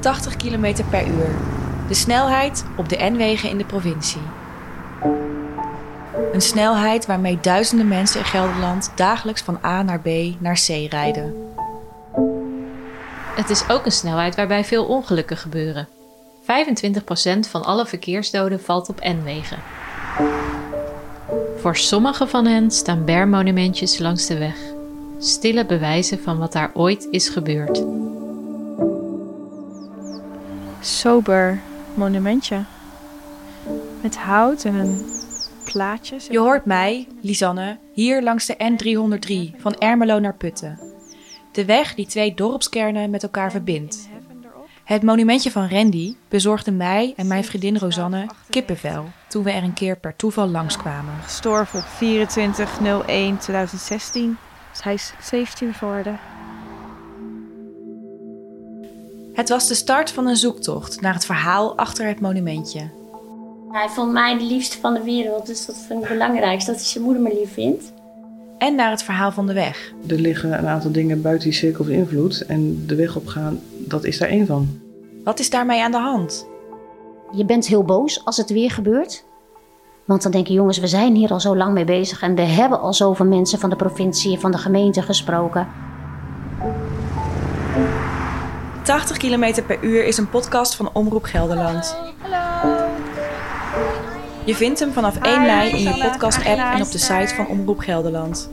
80 km per uur. De snelheid op de N-wegen in de provincie. Een snelheid waarmee duizenden mensen in Gelderland dagelijks van A naar B naar C rijden. Het is ook een snelheid waarbij veel ongelukken gebeuren. 25% van alle verkeersdoden valt op N-wegen. Voor sommige van hen staan bermonumentjes langs de weg. Stille bewijzen van wat daar ooit is gebeurd. Sober monumentje. Met hout en een plaatjes. Je hoort mij, Lisanne, hier langs de N303 van Ermelo naar Putten. De weg die twee dorpskernen met elkaar verbindt. Het monumentje van Randy bezorgde mij en mijn vriendin Rosanne kippenvel toen we er een keer per toeval langskwamen. Gestorven op 24-01-2016. Dus hij is 17 geworden. Het was de start van een zoektocht naar het verhaal achter het monumentje. Hij vond mij de liefste van de wereld, dus dat vind ik het belangrijkste, dat hij zijn moeder me lief vindt. En naar het verhaal van de weg. Er liggen een aantal dingen buiten die cirkel van invloed en de weg opgaan, dat is daar één van. Wat is daarmee aan de hand? Je bent heel boos als het weer gebeurt. Want dan denk je, jongens, we zijn hier al zo lang mee bezig en we hebben al zoveel mensen van de provincie en van de gemeente gesproken. 80 km per uur is een podcast van Omroep Gelderland. Hallo. Je vindt hem vanaf 1 mei in je podcast-app en op de site van Omroep Gelderland.